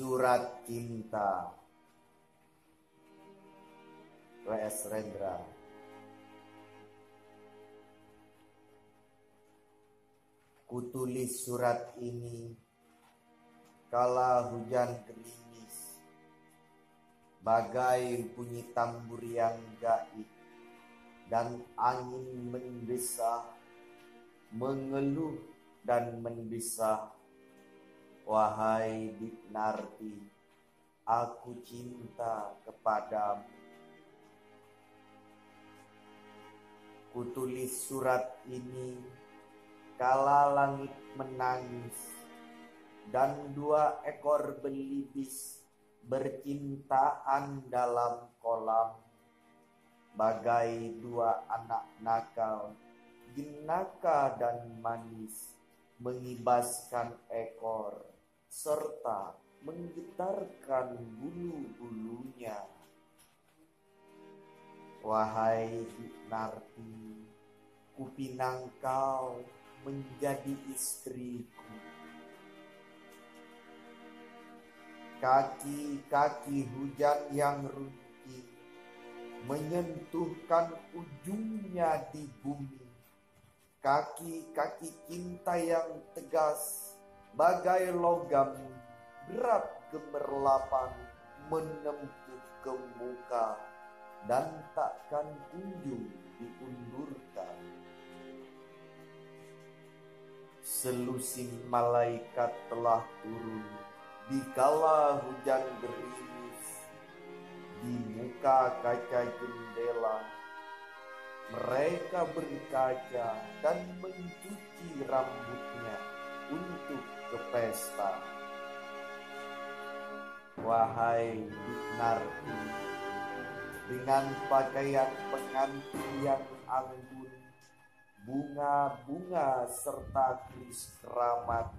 Surat Cinta W.S. Rendra Kutulis surat ini kala hujan gerimis bagai bunyi tambur yang gaib dan angin mendesah mengeluh dan mendesah Wahai Dinarti, aku cinta kepadamu. Kutulis surat ini kala langit menangis dan dua ekor belibis bercintaan dalam kolam bagai dua anak nakal, jenaka dan manis mengibaskan ekor serta menggetarkan bulu-bulunya. Wahai Narti, kupinang kau menjadi istriku. Kaki-kaki hujan yang runtuh menyentuhkan ujungnya di bumi. Kaki-kaki cinta yang tegas bagai logam berat gemerlapan menempuh ke muka dan takkan kunjung diundurkan. Selusin malaikat telah turun di kala hujan gerimis di muka kaca jendela. Mereka berkaca dan mencuci rambutnya untuk ke pesta. Wahai Narti, dengan pakaian pengantin yang anggun, bunga-bunga serta keris keramat,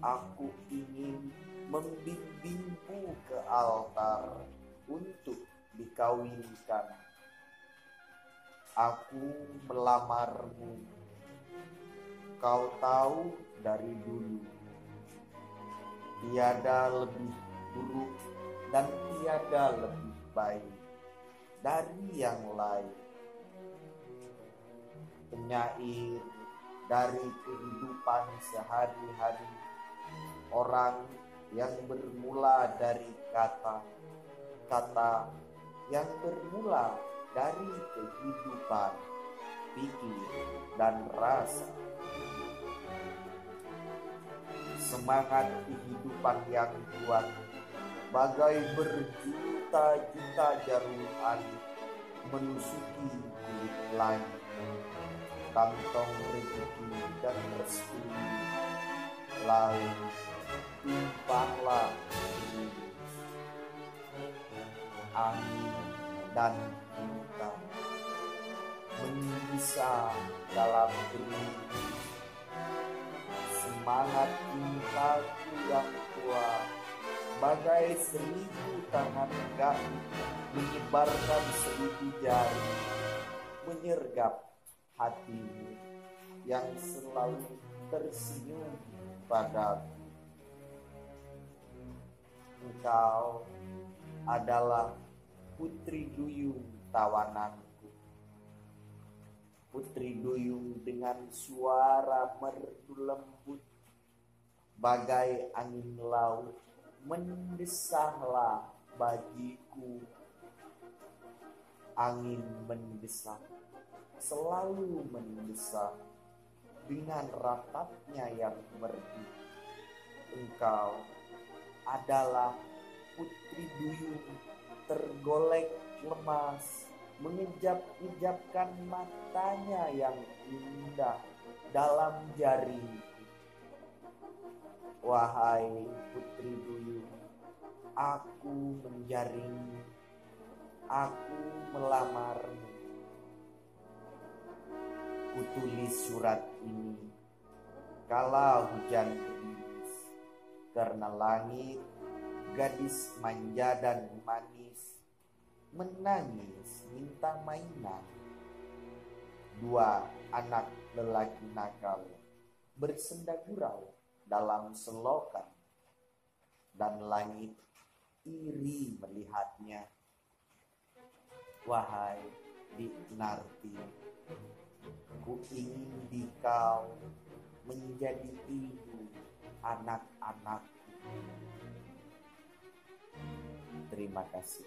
aku ingin membimbingmu ke altar untuk dikawinkan. Aku melamarmu. Kau tahu dari dulu tiada lebih buruk dan tiada lebih baik dari yang lain. Penyair dari kehidupan sehari-hari orang yang bermula dari kata kata yang bermula dari kehidupan pikir dan rasa. Semangat kehidupan yang kuat bagai berjuta-juta jarum alit menusuki kulit langit kantong rezeki dan restu lalu tumpahlah. Angin dan cinta menggisa dalam gerimis semangat cintaku yang kuat bagai seribu tangan gaib menyebarkan seribu jari menyergap hatimu yang selalu tersenyum padaku. Engkau adalah putri duyung tawanan Putri duyung dengan suara merdu lembut bagai angin laut mendesahlah bagiku. Angin mendesak selalu mendesak dengan rapatnya yang merdu. Engkau adalah putri duyung tergolek lemas mengejap-ejapkan matanya yang indah dalam jari. Wahai putri duyung, aku menjaring, aku melamarmu. Kutulis surat ini kala hujan gerimis, karena langit Gadis manja dan manis menangis minta mainan. Dua anak lelaki nakal bersenda gurau dalam selokan dan langit iri melihatnya. Wahai di Narti, ku ingin dikau menjadi ibu anak-anakku. Terima kasih.